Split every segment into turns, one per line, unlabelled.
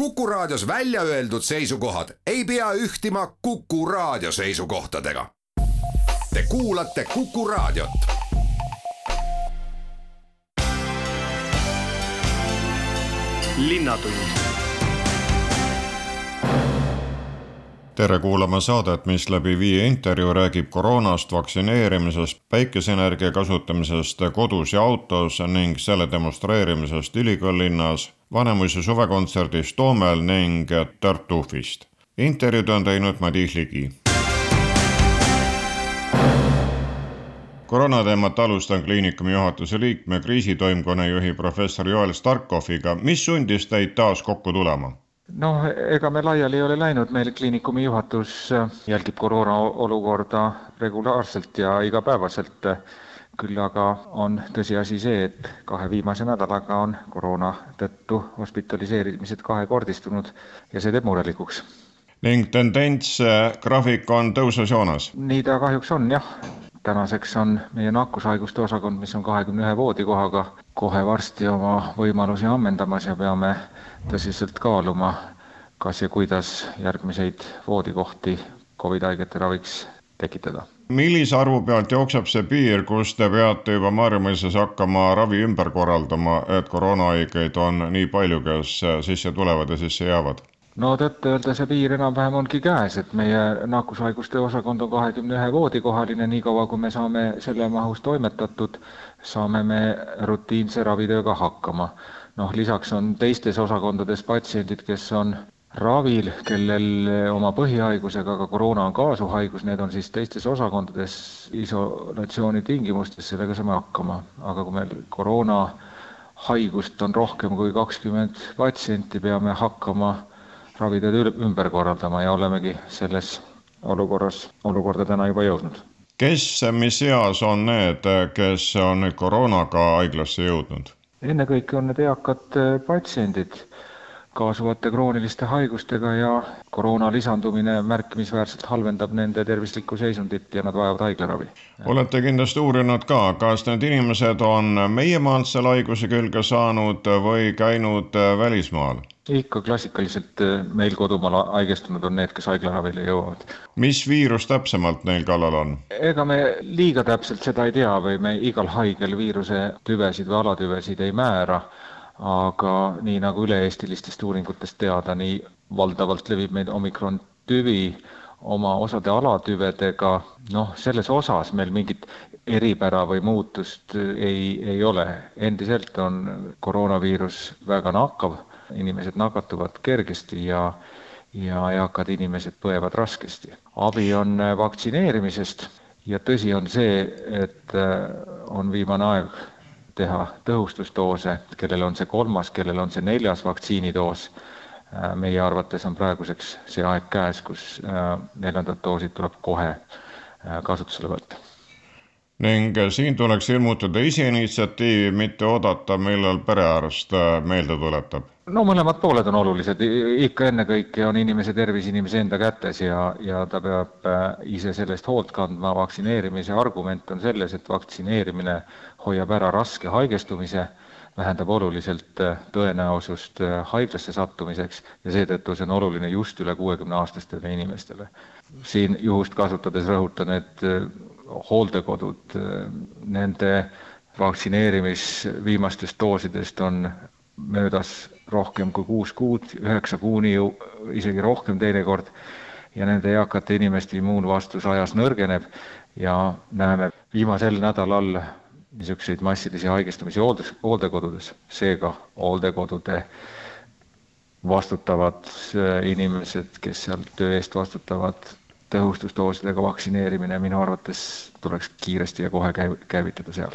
Kuku Raadios välja öeldud seisukohad ei pea ühtima Kuku Raadio seisukohtadega. Te kuulate Kuku Raadiot.
tere kuulama saadet, mis läbi viie intervjuu räägib koroonast, vaktsineerimisest, päikeseenergia kasutamisest kodus ja autos ning selle demonstreerimisest ülikoolilinnas, Vanemuise suvekontserdist Toomel ning Tartufist. intervjuud on teinud Madis Ligi. koroonateemat alustan kliinikumi juhatuse liikme, kriisitoimkonna juhi professor Joel Starkoviga. mis sundis teid taas kokku tulema?
noh, ega me laiali ei ole läinud, meil kliinikumi juhatus jälgib koroona olukorda regulaarselt ja igapäevaselt. Küll aga on tõsiasi see, et kahe viimase nädalaga on koroona tõttu hospitaliseerimised kahekordistunud ja see teeb murelikuks.
ning tendents, graafik on tõusvas
nii ta kahjuks on jah, tänaseks on meie nakkushaiguste osakond, mis on kahekümne ühe voodikohaga, kohe varsti oma võimalusi ammendamas ja peame tõsiselt kaaluma, kas ja kuidas järgmiseid voodikohti Covid haigete raviks tekitada.
Millise arvu pealt jookseb see piir, kus te peate juba Maarjamõisas hakkama ravi ümber korraldama, et koroonahaigeid on nii palju, kes sisse tulevad ja sisse jäävad?
no tõtt-öelda see piir enam-vähem ongi käes, et meie nakkushaiguste osakond on kahekümne ühe voodikohaline, niikaua kui me saame selle mahus toimetatud, saame me rutiinse ravitööga hakkama. noh, lisaks on teistes osakondades patsiendid, kes on ravil, kellel oma põhihaigusega ka koroona on kaasuhaigus, need on siis teistes osakondades isolatsiooni tingimustes, sellega saame hakkama, aga kui meil koroona haigust on rohkem kui kakskümmend patsienti, peame hakkama ravitööd ümber korraldama ja olemegi selles olukorras, olukorda täna juba jõudnud.
kes, mis eas on need, kes on nüüd koroonaga haiglasse jõudnud?
ennekõike on need eakad patsiendid kaasuvate krooniliste haigustega ja koroona lisandumine märkimisväärselt halvendab nende tervislikku seisundit ja nad vajavad haiglaravi.
olete kindlasti uurinud ka, kas need inimesed on meie maalt selle haiguse külge saanud või käinud välismaal?
ikka klassikaliselt meil kodumaal haigestunud on need, kes haiglaravile jõuavad.
mis viirus täpsemalt neil kallal on?
ega me liiga täpselt seda ei tea või me igal haigel viiruse tüvesid või alatüvesid ei määra aga nii nagu üle-eestilistest uuringutest teada, nii valdavalt levib meil omikron tüvi oma osade alatüvedega, noh, selles osas meil mingit eripära või muutust ei, ei ole. endiselt on koroonaviirus väga nakkav, inimesed nakatuvad kergesti ja ja eakad inimesed põevad raskesti. abi on vaktsineerimisest ja tõsi on see, et on viimane aeg teha tõhustusdoose, kellel on see kolmas, kellel on see neljas vaktsiinidoos. meie arvates on praeguseks see aeg käes, kus neljandad doosid tuleb kohe kasutusele võtta
ning siin tuleks ilmutada ise initsiatiivi, mitte oodata, millal perearst meelde tuletab.
no mõlemad pooled on olulised, ikka ennekõike on inimese tervis inimese enda kätes ja, ja ta peab ise selle eest hoolt kandma, vaktsineerimise argument on selles, et vaktsineerimine hoiab ära raske haigestumise, vähendab oluliselt tõenäosust haiglasse sattumiseks ja seetõttu see on oluline just üle kuuekümne aastastele inimestele. siin juhust kasutades rõhutan, et hooldekodud, nende vaktsineerimis viimastest doosidest on möödas rohkem kui kuus kuud, üheksa kuuni ju isegi rohkem teinekord, ja nende eakate inimeste immuunvastus ajas nõrgeneb ja näeme viimasel nädalal niisuguseid massilisi haigestumisi hooldes, hooldekodudes, seega hooldekodude vastutavad inimesed, kes seal töö eest vastutavad, tõhustusdoosidega vaktsineerimine minu arvates tuleks kiiresti ja kohe käiv-, käivitada seal.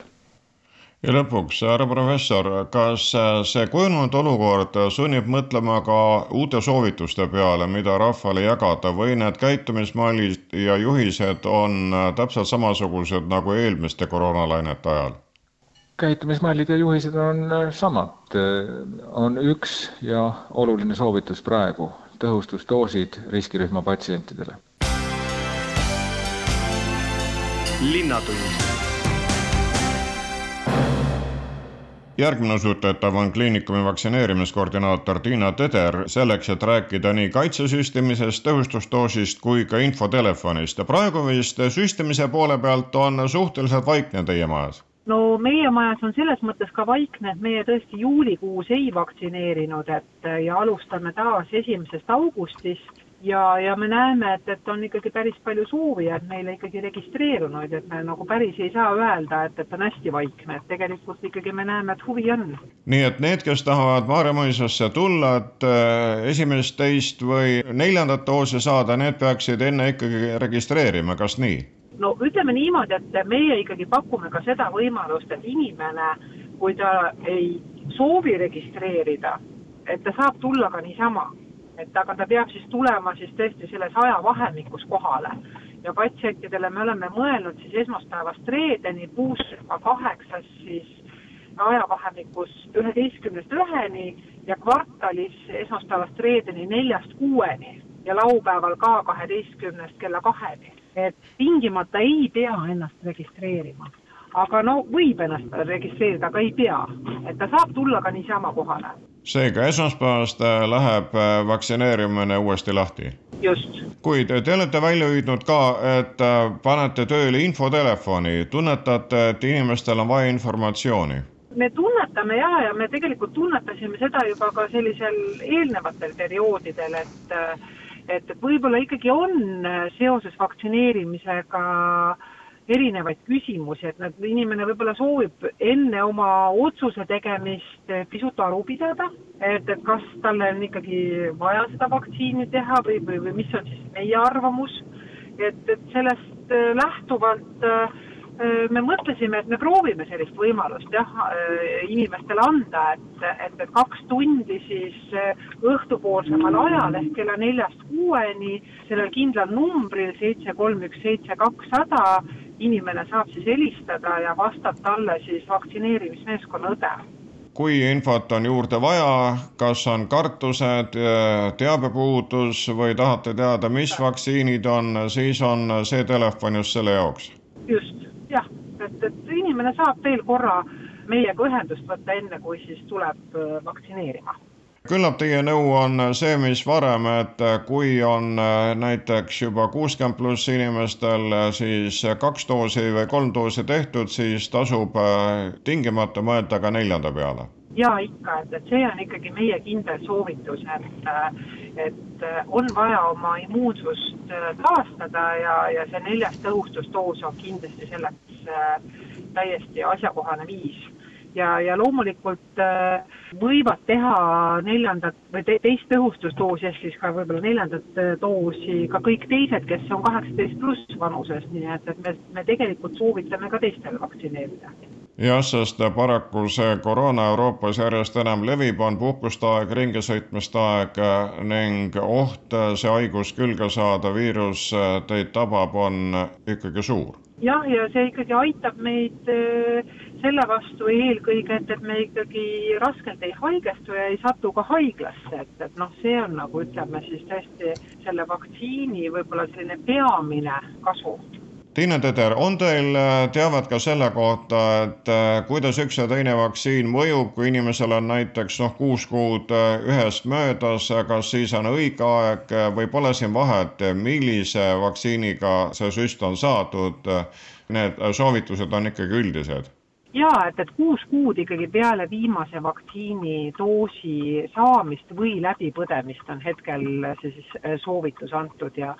ja lõpuks, härra professor, kas see kujunenud olukord sunnib mõtlema ka uute soovituste peale, mida rahvale jagada või need käitumismallid ja juhised on täpselt samasugused nagu eelmiste koroonalainete ajal?
käitumismallid ja juhised on samad, on üks ja oluline soovitus praegu, tõhustusdoosid riskirühma patsientidele
linnatund.
Järgmine sutletav on kliinikumi vaktsineerimiskoordinaator Tiina Teder, selleks et rääkida nii kaitsesüstimisest, tõhustusdoosist kui ka infotelefonist. Ja praegu vist süstimise poole pealt on suhteliselt vaikne teie majas.
No meie majas on selles mõttes ka vaikne, et meie tõesti juulikuus ei vaktsineerinud, et ja alustame taas esimesest augustist ja, ja me näeme, et, et on ikkagi päris palju soovijaid meile ikkagi registreerunud, et me nagu päris ei saa öelda, et, et on hästi vaikne, et tegelikult ikkagi me näeme, et huvi on.
nii et need, kes tahavad Maarja-Mõisasse tulla, et äh, esimest, teist või neljandat doosi saada, need peaksid enne ikkagi registreerima, kas nii?
no ütleme niimoodi, et meie ikkagi pakume ka seda võimalust, et inimene, kui ta ei soovi registreerida, et ta saab tulla ka niisama. Et aga ta peab siis tulema siis tõesti selles ajavahemikus kohale ja patsientidele me oleme mõelnud siis esmaspäevast reedeni kuussada kaheksas siis ajavahemikus üheteistkümnest üheni ja kvartalis esmaspäevast reedeni neljast kuueni ja laupäeval ka kaheteistkümnest kella kaheni et tingimata ei pea ennast registreerima. aga no võib ennast registreerida, aga ei pea, et ta saab tulla ka niisama kohale.
Seega esmaspäevast äh, läheb äh, vaktsineerimine uuesti lahti?
just.
kuid te olete välja hüüdnud ka, et äh, panete tööle infotelefoni, tunnetate, et inimestel on vaja informatsiooni
me tunnetame ja, ja me tegelikult tunnetasime seda juba ka sellisel eelnevatel perioodidel, et et, et võib-olla ikkagi on äh, seoses vaktsineerimisega erinevaid küsimusi, et nad, inimene võib-olla soovib enne oma otsuse tegemist äh, pisut aru pidada, et, et kas talle on ikkagi vaja seda vaktsiini teha või, või, või mis on siis meie arvamus. et, et sellest äh, lähtuvalt äh, Äh, me mõtlesime, et me proovime sellist võimalust jah, inimestele anda, et, et, et kaks tundi siis õhtupoolsemal ajal ehk kella neljast kuueni sellel kindlal numbril seitse kolm üks seitse kakssada inimene saab siis helistada ja vastab talle siis vaktsineerimismeeskonna õde.
Kui infot on juurde vaja, kas on kartused, teabepuudus või tahate teada, mis vaktsiinid on, siis on see telefon just selle jaoks?
just jah, et, et inimene saab veel korra meiega ühendust võtta, enne kui siis tuleb äh, vaktsineerima
küllap teie nõu on see, mis varem, et kui on äh, näiteks juba kuuskümmend pluss inimestel äh, siis kaks doosi või kolm doosi tehtud, siis tasub tingimata mõelda ka neljanda peale
ja ikka, et, et see on ikkagi meie kindel soovitus, et, et on vaja oma immuunsust äh, taastada ja, ja see neljas tõhustusdoos on kindlasti selleks äh, täiesti asjakohane viis. Ja, ja loomulikult äh, võivad teha neljandat või te, teist tõhustusdoosi ehk siis ka võib-olla neljandat doosi ka kõik teised, kes on kaheksateist pluss vanuses, nii et, et me, me tegelikult soovitame ka teistel vaktsineerida
jah, sest paraku see koroona Euroopas järjest enam levib, on puhkuste aeg, ringisõitmiste aeg ning oht see haigus külge saada, viirus teid tabab, on ikkagi suur.
Jah, ja see ikkagi aitab meid äh, selle vastu eelkõige, et, et me ikkagi raskelt ei haigestu ja ei satu ka haiglasse, et, et noh, see on nagu ütleme siis tõesti selle vaktsiini võib-olla selline peamine kasu
Tiina Teder, on teil äh, teavet ka selle kohta, et äh, kuidas üks ja teine vaktsiin mõjub, kui inimesel on näiteks noh, kuus kuud äh, ühest möödas, kas siis on õige aeg või pole siin vahet, millise vaktsiiniga see süst on saadud? Need soovitused on ikkagi üldised
jaa, et, et kuus kuud ikkagi peale viimase vaktsiinidoosi saamist või läbipõdemist on hetkel see siis äh, soovitus antud ja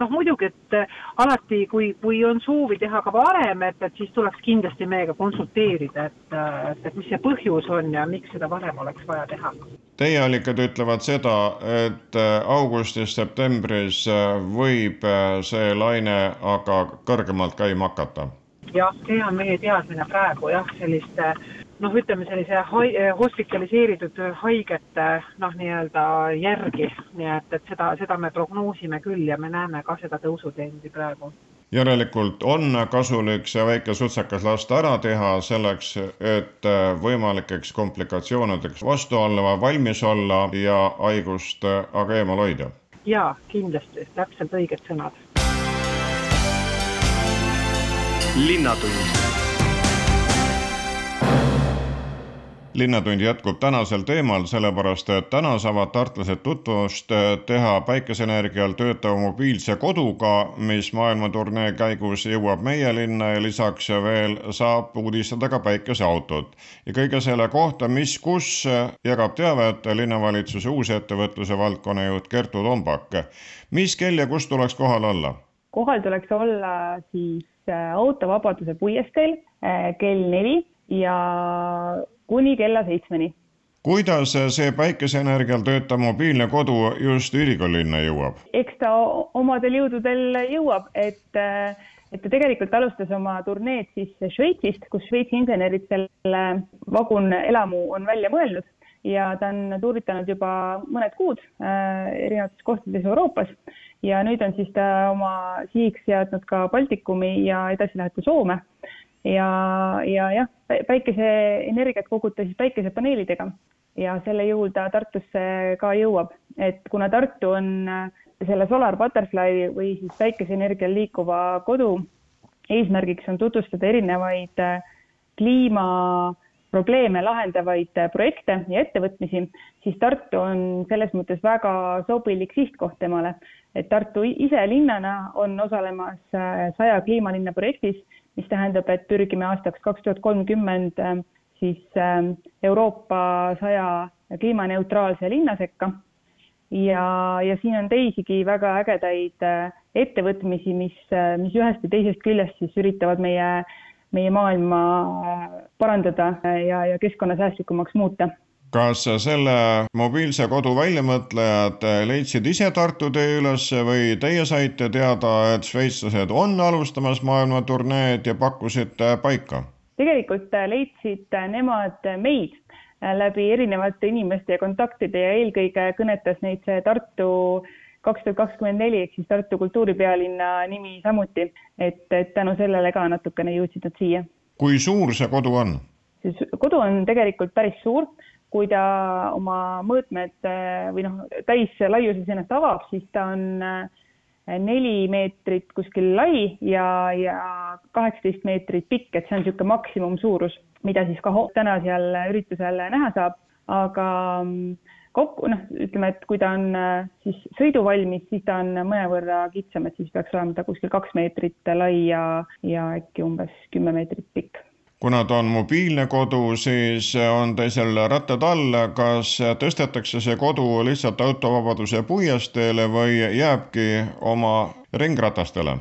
noh, muidugi, et äh, alati, kui, kui on soovi teha ka varem, et, et siis tuleks kindlasti meiega konsulteerida, et, äh, et, et mis see põhjus on ja miks seda varem oleks vaja teha.
Teie allikad ütlevad seda, et augustis-septembris võib see laine aga kõrgemalt käima hakata
jah, see on meie teadmine praegu jah, selliste noh, ütleme sellise hai-, hospitaliseeritud haigete noh, nii-öelda järgi, nii et, et seda, seda me prognoosime küll ja me näeme ka seda tõusutrendi praegu.
Järelikult on kasulik see väike sutsakas lasta ära teha selleks, et võimalikeks komplikatsioonideks vastu olla, valmis olla ja haigust aga eemal hoida.
jaa, kindlasti, täpselt õiged sõnad
linnatund
linnatund jätkub tänasel teemal, sellepärast et täna saavad tartlased tutvust teha päikeseenergial töötava mobiilse koduga, mis maailmaturnee käigus jõuab meie linna ja lisaks veel saab uudistada ka päikeseautot. ja kõige selle kohta, mis, kus, jagab teavet linnavalitsuse uusettevõtluse valdkonna juht Kertu Tombak. mis kell ja kus tuleks kohal olla?
kohal tuleks olla siis äh, autovabaduse puiesteel äh, kell neli ja kuni kella seitsmeni.
kuidas see päikeseenergial töötav mobiilne kodu just ülikoolilinna jõuab?
eks ta omadel jõududel jõuab, et, et ta tegelikult alustas oma turneed siis Šveitsist, kus Šveitsi insenerid selle vagunelamu on välja mõelnud ja ta on tuuritanud juba mõned kuud äh, erinevates kohtades Euroopas ja nüüd on siis ta oma sihiks seadnud ka Baltikumi ja edasi läheb ka Soome. Ja, ja jah, päikeseenergiat koguta siis päikesepaneelidega. Ja selle juhul ta Tartusse ka jõuab, et kuna Tartu on äh, selle Solar Butterfly või siis päikeseenergial liikuva kodu eesmärgiks on tutvustada erinevaid äh, kliimaprobleeme lahendavaid äh, projekte ja ettevõtmisi, siis Tartu on selles mõttes väga sobilik sihtkoht temale. et Tartu ise linnana on osalemas saja kliimalinna projektis mis tähendab, et pürgime aastaks kaks tuhat kolmkümmend äh, siis äh, Euroopa saja kliimaneutraalse linna sekka. ja, ja siin on teisigi väga ägedaid äh, ettevõtmisi, mis, mis ühest ja teisest küljest siis üritavad meie, meie maailma parandada ja, ja keskkonnasäästlikumaks muuta
kas selle mobiilse kodu väljamõtlejad leidsid ise Tartu tee üles või teie saite teada, et šveitslased on alustamas maailmaturneed ja pakkusite paika?
tegelikult leidsid nemad meid läbi erinevate inimeste ja kontaktide ja eelkõige kõnetas neid see Tartu kaks tuhat kakskümmend neli ehk siis Tartu kultuuripealinna nimi samuti, et, et tänu sellele ka natukene jõudsid nad siia.
kui suur see kodu on?
see kodu on tegelikult päris suur kui ta oma mõõtmed äh, või noh, täislaiuses ennast avab, siis ta on äh, neli meetrit kuskil lai ja, ja kaheksateist meetrit pikk, et see on niisugune maksimumsuurus, mida siis ka täna seal üritusel näha saab, aga mm, kokku noh, ütleme, et kui ta on äh, siis sõiduvalmis, siis ta on mõnevõrra kitsam, et siis peaks olema ta kuskil kaks meetrit lai ja, ja äkki umbes kümme meetrit pikk.
Kuna ta on mobiilne kodu, siis on teisel rattad all, kas tõstetakse see kodu lihtsalt autovabaduse puiesteele või jääbki oma ringratastele?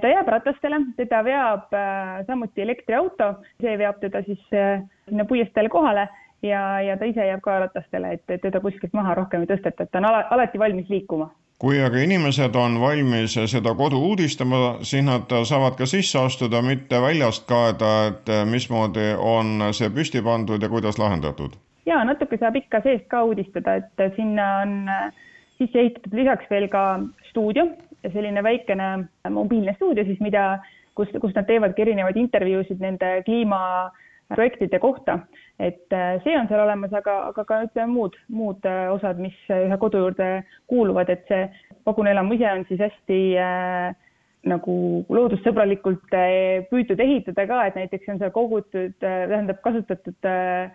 ta jääb ratastele, teda veab äh, samuti elektriauto, see veab teda siis äh, sinna puiesteele kohale ja, ja ta ise jääb ka ratastele, et teda kuskilt maha rohkem ei tõsteta, et ta on alati valmis liikuma
kui aga inimesed on valmis seda kodu uudistama, siis nad saavad ka sisse astuda, mitte väljast kaeda, et mismoodi on see püsti pandud ja kuidas lahendatud?
ja natuke saab ikka seest ka uudistada, et sinna on sisse ehitatud lisaks veel ka stuudio, selline väikene mobiilne stuudio siis, mida, kus, kus nad teevadki erinevaid intervjuusid nende kliima projektide kohta, et äh, see on seal olemas, aga, aga ka ütleme muud, muud äh, osad, mis ühe kodu juurde kuuluvad, et see vagunelamu ise on siis hästi äh, nagu loodussõbralikult äh, püütud ehitada ka, et näiteks on seal kogutud äh,, tähendab kasutatud äh,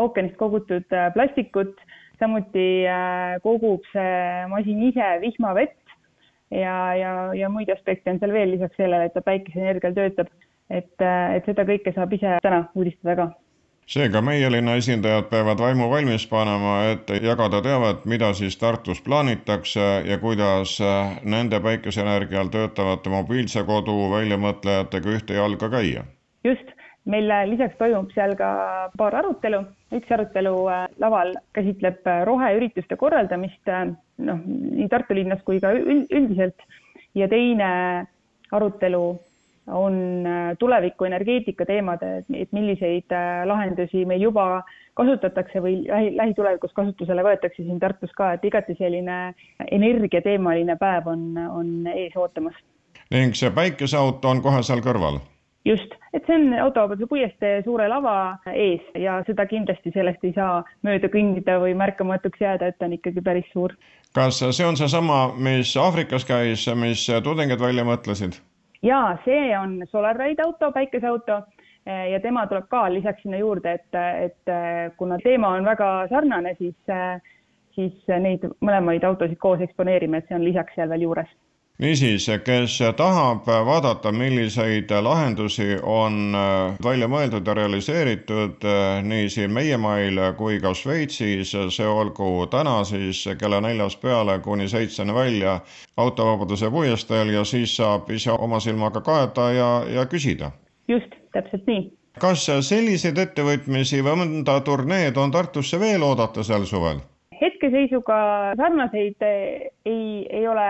ookeanist kogutud äh, plastikut, samuti äh, kogub see masin ise vihmavett. Ja, ja, ja muid aspekte on seal veel lisaks sellele, et ta päikeseenergial töötab et, et seda kõike saab ise täna uudistada ka.
Seega meie linna esindajad peavad vaimu valmis panema, et jagada teavet, mida siis Tartus plaanitakse ja kuidas nende päikeseenergial töötavate mobiilse kodu väljamõtlejatega ühte jalga käia.
just, meil lisaks toimub seal ka paar arutelu, üks arutelu äh, laval käsitleb roheürituste korraldamist äh, noh, nii Tartu linnas kui ka üldiselt. Ja teine arutelu on äh, tuleviku energeetika teemad, et milliseid äh, lahendusi meil juba kasutatakse või lähi, lähitulevikus kasutusele võetakse siin Tartus ka, et igati selline energiateemaline päev on, on ees ootamas.
ning see päikeseauto on kohe seal kõrval?
just, et see on Autovabaduse puiestee suure lava ees ja seda kindlasti sellest ei saa mööda kõndida või märkamatuks jääda, et ta on ikkagi päris suur.
kas see on seesama, mis Aafrikas käis, mis tudengid välja mõtlesid?
Ja see on SolarRide auto, päikeseauto, ja tema tuleb ka lisaks sinna juurde, et, et kuna teema on väga sarnane, siis, siis neid mõlemaid autosid koos eksponeerime, et see on lisaks seal veel juures
niisiis, kes tahab vaadata, milliseid lahendusi on välja mõeldud ja realiseeritud nii siin meie mail kui ka Šveitsis, see olgu täna siis kella neljast peale kuni seitseni välja autovabaduse puiesteel ja siis saab ise oma silmaga kaeta ja, ja küsida.
just, täpselt nii.
kas selliseid ettevõtmisi või mõnda turneed on Tartusse veel oodata sel suvel?
Hetkeseisuga sarnaseid ei, ei ole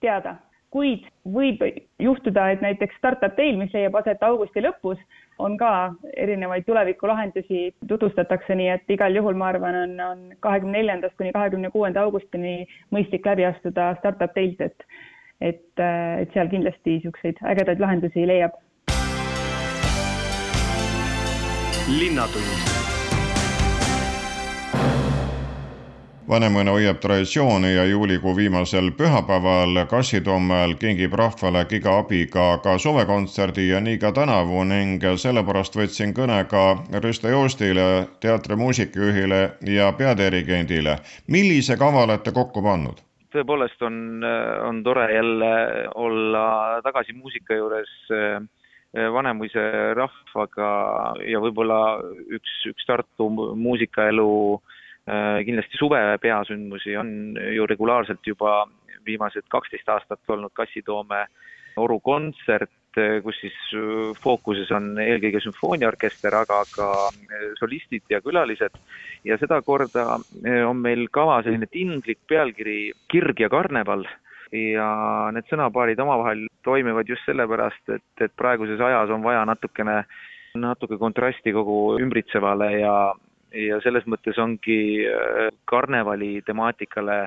teada, kuid võib juhtuda, et näiteks Startup Dail, mis leiab aset augusti lõpus, on ka erinevaid tulevikulahendusi tutvustatakse, nii et igal juhul ma arvan, on, on kahekümne neljandast kuni kahekümne kuuenda augustini mõistlik läbi astuda Startup Dailt, et et, et seal kindlasti niisuguseid ägedaid lahendusi leiab.
linnatund Vanemuine hoiab traditsiooni ja juulikuu viimasel pühapäeval Kassitoomel kingib rahvale giga abiga ka suvekontserdi ja nii ka tänavu ning sellepärast võtsin kõne ka Risto Joostile, teatri muusikajuhile ja peadirigendile. millise kava olete kokku pannud?
tõepoolest on, on tore jälle olla tagasi muusika juures Vanemuise rahvaga ja võib-olla üks, üks Tartu muusikaelu Äh, kindlasti suve peasündmusi on ju regulaarselt juba viimased kaksteist aastat olnud Kassitoome orukontsert, äh, kus siis äh, fookuses on eelkõige sümfooniaorkester, aga ka solistid ja külalised. ja sedakorda on meil kava selline tinglik pealkiri Kirg ja karneval ja need sõnapaarid omavahel toimivad just sellepärast, et, et praeguses ajas on vaja natukene natuke kontrasti kogu ümbritsevale ja, ja selles mõttes ongi äh, karnevali temaatikale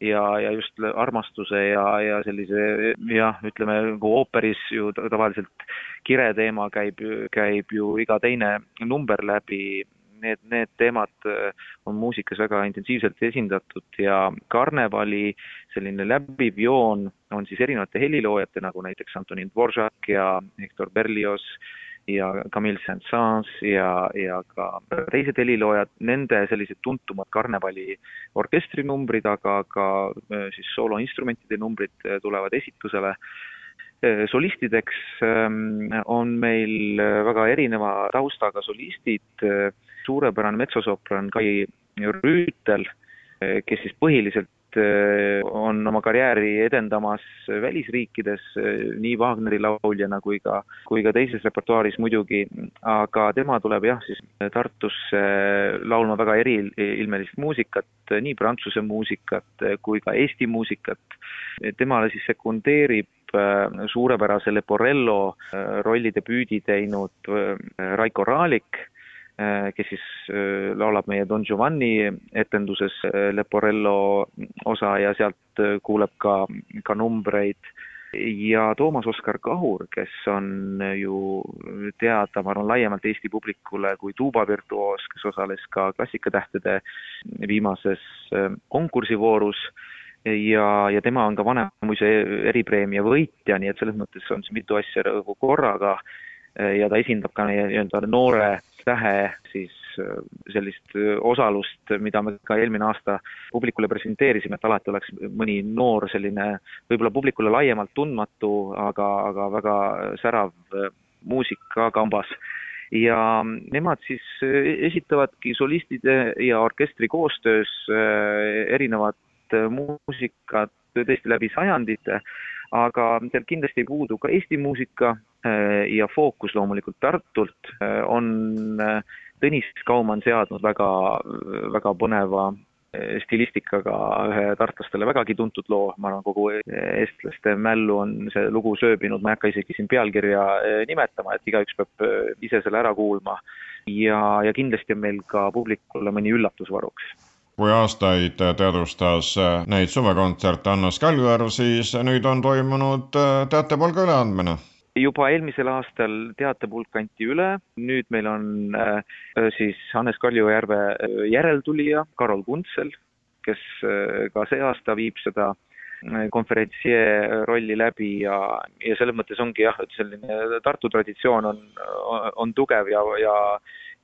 ja, ja just armastuse ja, ja sellise jah, ütleme nagu ooperis ju tavaliselt kire teema käib, käib ju iga teine number läbi, need, need teemad äh, on muusikas väga intensiivselt esindatud ja karnevali selline läbiv joon on siis erinevate heliloojate, nagu näiteks Antonin Dvoržak ja Hector Berlioz, ja Camille Saint-Saëns ja, ja ka teised heliloojad, nende sellised tuntumad karnevali orkestrinumbrid, aga ka äh, siis sooloinstrumentide numbrid äh, tulevad esitusele. Äh, solistideks ähm, on meil väga erineva taustaga solistid, suurepärane metsosopran Kai Rüütel, kes siis põhiliselt on oma karjääri edendamas välisriikides äh, nii Wagneri lauljana kui ka, kui ka teises repertuaaris muidugi, aga tema tuleb jah, siis Tartusse laulma väga eriilmelist muusikat, nii prantsuse muusikat kui ka Eesti muusikat. temale siis sekundeerib suurepärase Leporello rollidebüüdi teinud Raiko Raalik kes siis äh, laulab meie Don Giovanni etenduses äh, Leporello osa ja sealt kuuleb ka, ka numbreid. ja Toomas Oskar Kahur, kes on ju teada, ma arvan, laiemalt Eesti publikule kui tuubavirtuoos, kes osales ka Klassikatähtede viimases konkursivoorus ja, ja tema on ka Vanemuise eripreemia võitja, nii et selles mõttes on see mitu asja nagu korraga ja ta esindab ka nii-öelda noore tähe siis äh, sellist äh, osalust, mida me ka eelmine aasta publikule presenteerisime, et alati oleks mõni noor selline võib-olla publikule laiemalt tundmatu, aga, aga väga särav äh, muusika kambas ja nemad siis esitavadki solistide ja orkestri koostöös erinevat muusikat tõesti läbi sajandite aga seal kindlasti ei puudu ka Eesti muusika äh, ja fookus loomulikult Tartult äh, on äh, Tõnis Kaumann seadnud väga, väga põneva stilistikaga ühe tartlastele vägagi tuntud loo, ma arvan, kogu eestlaste mällu on see lugu sööbinud, ma ei hakka isegi siin pealkirja nimetama, et igaüks peab ise selle ära kuulma. ja, ja kindlasti on meil ka publikule mõni üllatus varuks
kui aastaid teadvustas neid suvekontserte Annas Kaljujärv, siis nüüd on toimunud äh, teatepalga üleandmine.
Juba eelmisel aastal teatepulk anti üle, nüüd meil on äh, siis Hannes Kaljujärve äh, järeltulija Karol Kuntsel, kes äh, ka see aasta viib seda konverentsieer rolli läbi ja, ja selles mõttes ongi jah, et selline Tartu traditsioon on, on tugev ja, ja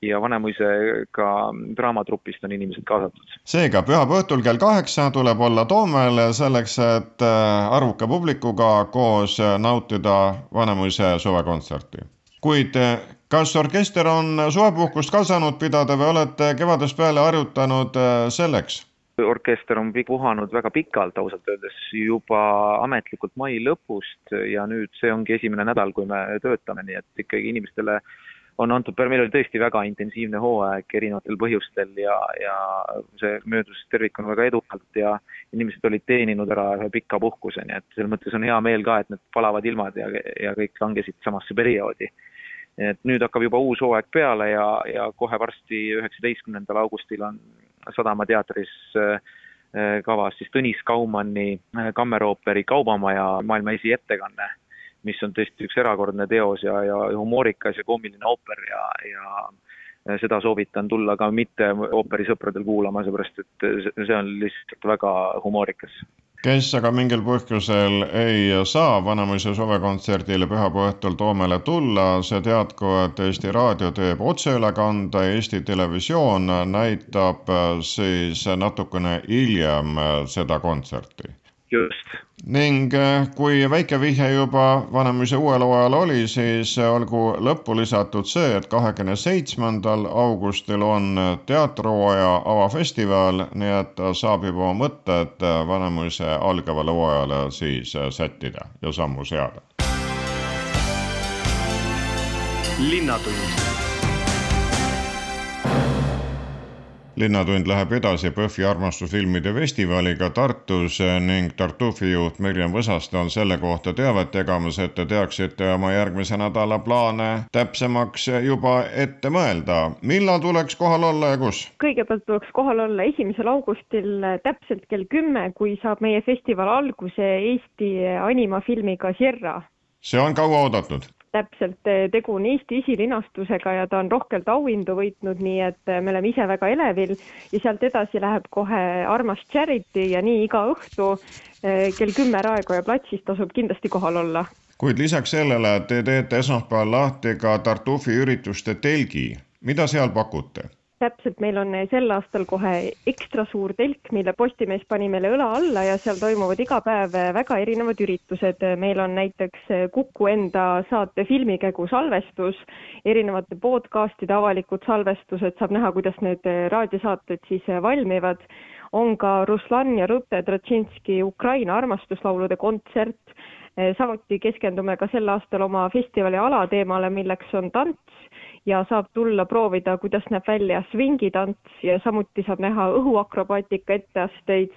ja Vanemuise ka draamatrupist on inimesed kaasatud.
seega pühapäeva õhtul kell kaheksa tuleb olla Toomel selleks, et äh, arvuka publikuga koos nautida Vanemuise suvekontserti. kuid äh, kas orkester on suvepuhkust ka saanud pidada või olete kevadest peale harjutanud äh, selleks?
orkester on puhanud väga pikalt ausalt öeldes juba ametlikult mai lõpust ja nüüd see ongi esimene nädal, kui me töötame, nii et ikkagi inimestele on antud, meil oli tõesti väga intensiivne hooaeg erinevatel põhjustel ja, ja see möödus tervikuna väga edukalt ja inimesed olid teeninud ära ühe pika puhkuse, nii et selles mõttes on hea meel ka, et need palavad ilmad ja, ja kõik langesid samasse perioodi. et nüüd hakkab juba uus hooaeg peale ja, ja kohe varsti, üheksateistkümnendal augustil on Sadama teatris äh, kavas siis Tõnis Kaumanni äh, kammerooperi Kaubamaja maailma esiettekanne mis on tõesti üks erakordne teos ja, ja humoorikas ja koomiline ooper ja, ja seda soovitan tulla ka mitte ooperisõpradel kuulama, seepärast et see on lihtsalt väga humoorikas.
kes aga mingil põhjusel ei saa Vanemuise suvekontserdile pühapäeva õhtul Toomele tulla, see teadku, et Eesti Raadio teeb otseülekande, Eesti Televisioon näitab siis natukene hiljem seda kontserti
just.
ning äh, kui väike vihje juba Vanemuise uuel hooajal oli, siis olgu lõppu lisatud see, et kahekümne seitsmendal augustil on teatrihooaja avafestival, nii et saab juba oma mõtted Vanemuise algavale hooajale siis sättida ja sammu seada.
linnatund
linnatund läheb edasi PÖFFi armastusfilmide festivaliga Tartus ning Tartufi juht Mirjam Võsaste on selle kohta teavet jagamas, et te teaksite oma järgmise nädala plaane täpsemaks juba ette mõelda. millal tuleks kohal olla ja kus?
kõigepealt tuleks kohal olla esimesel augustil täpselt kell kümme, kui saab meie festival alguse Eesti animafilmiga Sierra.
see on kaua oodatud
täpselt, eh, tegu on Eesti esilinastusega ja ta on rohkelt auhindu võitnud, nii et eh, me oleme ise väga elevil ja sealt edasi läheb kohe Armas Charity ja nii iga õhtu eh, kell kümme Raekoja platsis tasub kindlasti kohal olla.
kuid lisaks sellele te teete esmaspäeval lahti ka Tartufi ürituste telgi, mida seal pakute?
Täpselt, meil on sel aastal kohe ekstra suur telk, mille Postimees pani meile õla alla ja seal toimuvad iga päev väga erinevad üritused. meil on näiteks Kuku enda saate Filmikägu salvestus, erinevate podcast'ide avalikud salvestused, saab näha, kuidas need raadiosaated siis valmivad. on ka Ruslan ja Rute Trotšinski Ukraina armastuslaulude kontsert samuti keskendume ka sel aastal oma festivali alateemale, milleks on tants ja saab tulla proovida, kuidas näeb välja svingitants ja samuti saab näha õhuakrobaatika etteasteid.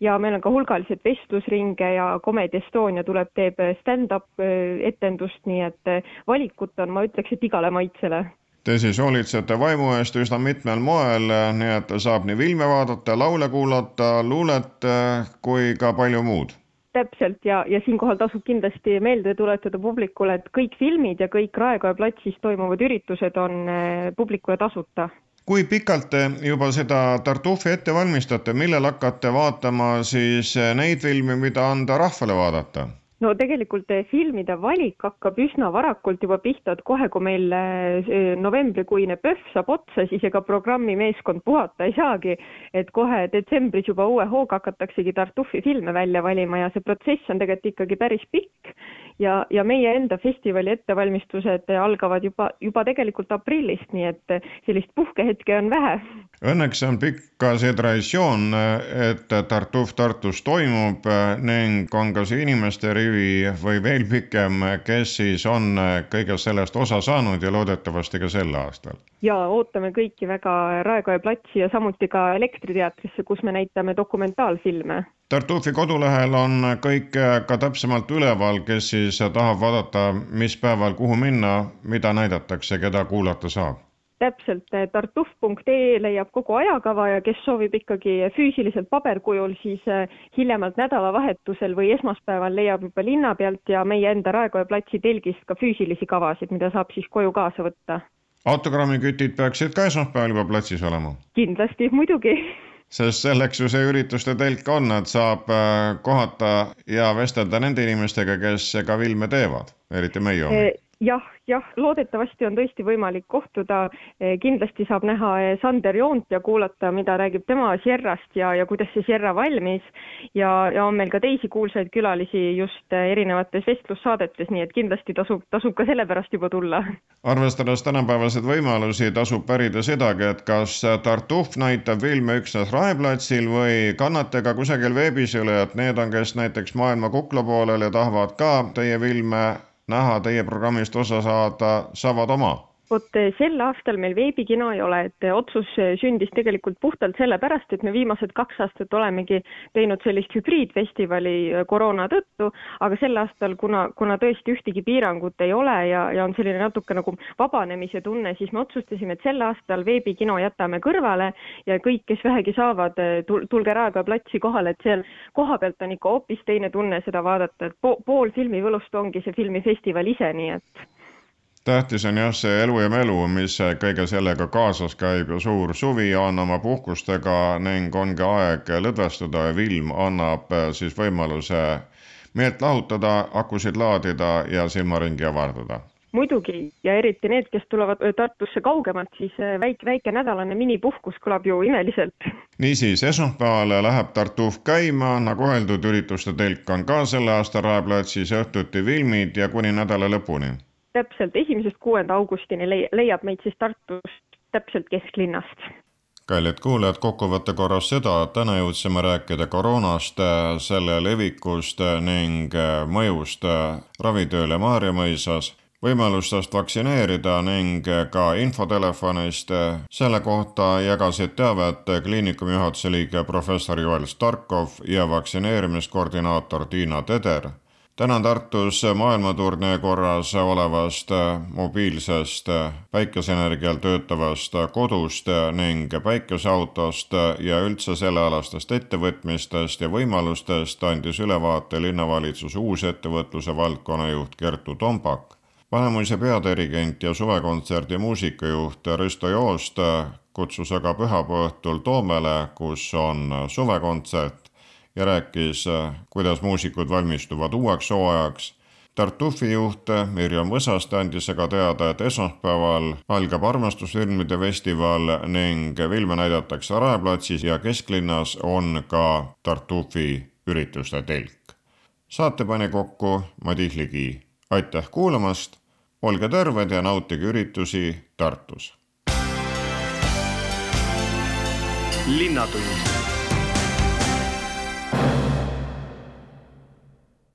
Ja meil on ka hulgaliselt vestlusringe ja Comedy Estonia tuleb, teeb stand-up äh, etendust, nii et äh, valikut on, ma ütleks, et igale maitsele.
Te siis hoolitsete vaimu eest üsna mitmel moel, nii et saab nii filme vaadata, laule kuulata, luulet äh, kui ka palju muud
täpselt ja, ja siinkohal tasub kindlasti meelde tuletada publikule, et kõik filmid ja kõik Raekoja platsis toimuvad üritused on eh, publikule tasuta.
kui pikalt te juba seda Tartufi ette valmistate, millal hakkate vaatama siis eh, neid filme, mida anda rahvale vaadata?
No tegelikult eh, filmide valik hakkab üsna varakult juba pihta, et kohe, kui meil eh, novembrikuine PÖFF saab otsa, siis ega programmi meeskond puhata ei saagi. et kohe detsembris juba uue hooga hakataksegi Tartufi filme välja valima ja see protsess on tegelikult ikkagi päris pikk ja, ja meie enda festivali ettevalmistused algavad juba, juba tegelikult aprillist, nii et sellist puhkehetke on vähe.
Õnneks on pikk ka see traditsioon, et Tartuf Tartus toimub ning on ka see inimeste rivi või veel pikem, kes siis on kõigest sellest osa saanud ja loodetavasti ka sel aastal.
ja ootame kõiki väga Raekoja platsi ja samuti ka Elektriteatrisse, kus me näitame dokumentaalfilme
Tartufi kodulehel on kõik ka täpsemalt üleval, kes siis tahab vaadata, mis päeval kuhu minna, mida näidatakse, keda kuulata saab
täpselt, tartuf.ee leiab kogu ajakava ja kes soovib ikkagi füüsiliselt paberkujul, siis eh, hiljemalt nädalavahetusel või esmaspäeval leiab juba linna pealt ja meie enda Raekoja platsi telgist ka füüsilisi kavasid, mida saab siis koju kaasa võtta.
autogrammikütid peaksid ka esmaspäeval juba platsis olema?
kindlasti, muidugi
sest selleks ju see ürituste telk on, et saab äh, kohata ja vestelda nende inimestega, kes ka filme teevad, eriti meie omi
jah, jah, loodetavasti on tõesti võimalik kohtuda, eh, kindlasti saab näha eh, Sander Joont ja kuulata, mida räägib tema Sierrast ja, ja kuidas see Sierra valmis ja, ja on meil ka teisi kuulsaid külalisi just eh, erinevates vestlussaadetes, nii et kindlasti tasub, tasub ka sellepärast juba tulla.
arvestades tänapäevaseid võimalusi, tasub pärida sedagi, et kas Tartuf näitab filme üksnes Raeplatsil või kannate ka kusagil veebis üle, et need on, kes näiteks maailma kukla poolel ja tahavad ka teie filme näha, teie programmist osa saada, saavad oma
vot eh, sel aastal meil veebikino ei ole, et eh, otsus eh, sündis tegelikult puhtalt sellepärast, et me viimased kaks aastat olemegi teinud sellist hübriidfestivali koroona tõttu, aga sel aastal, kuna, kuna tõesti ühtegi piirangut ei ole ja, ja on selline natuke nagu vabanemise tunne, siis me otsustasime, et sel aastal veebikino jätame kõrvale ja kõik, kes vähegi saavad, tulge Raekoja platsi kohale, et seal kohapealt on ikka hoopis teine tunne seda vaadata, et po pool filmi võlust ongi see filmifestival ise, nii et
tähtis on jah, see elu ja melu, mis kõige sellega kaasas käib ja suur suvi oma puhkustega ning ongi aeg lõdvestuda ja film annab äh, siis võimaluse meelt lahutada, akusid laadida ja silmaringi avardada.
Muidugi ja eriti need, kes tulevad äh, Tartusse kaugemalt, siis äh, väike, väike nädalane minipuhkus kõlab ju imeliselt.
niisiis, esmaspäeval läheb Tartuf käima, nagu öeldud, ürituste telk on ka selle aasta Raeplatsis, õhtuti filmid ja kuni nädala lõpuni
täpselt esimesest kuuenda augustini leiab meid siis Tartust täpselt kesklinnast
kallid kuulajad, kokkuvõtte korras seda, et täna jõudsime rääkida koroonast, selle levikust ning mõjust ravitööle Maarjamõisas, võimalustest vaktsineerida ning ka infotelefonist. selle kohta jagasid teavet kliinikumi juhatuse liige professor Joel Starkov ja vaktsineerimiskoordinaator Tiina Teder tänan Tartus maailmaturnee korras olevast mobiilsest päikeseenergial töötavast kodust ning päikeseautost ja üldse sellealastest ettevõtmistest ja võimalustest andis ülevaate linnavalitsuse uusettevõtluse valdkonna juht Kertu Tombak. Vanemuise peadirigent ja suvekontserdi muusikajuht Risto Joost kutsus aga pühapäeva õhtul Toomele, kus on suvekontsert ja rääkis, kuidas muusikud valmistuvad uueks hooajaks. Tartufi juht Mirjam Võsaste andis aga teada, et esmaspäeval algab armastusfilmide festival ning filme näidatakse Raeplatsis ja kesklinnas on ka Tartufi ürituste telk. saate pani kokku Madis Ligi. aitäh kuulamast, olge terved ja nautige üritusi Tartus. linnatund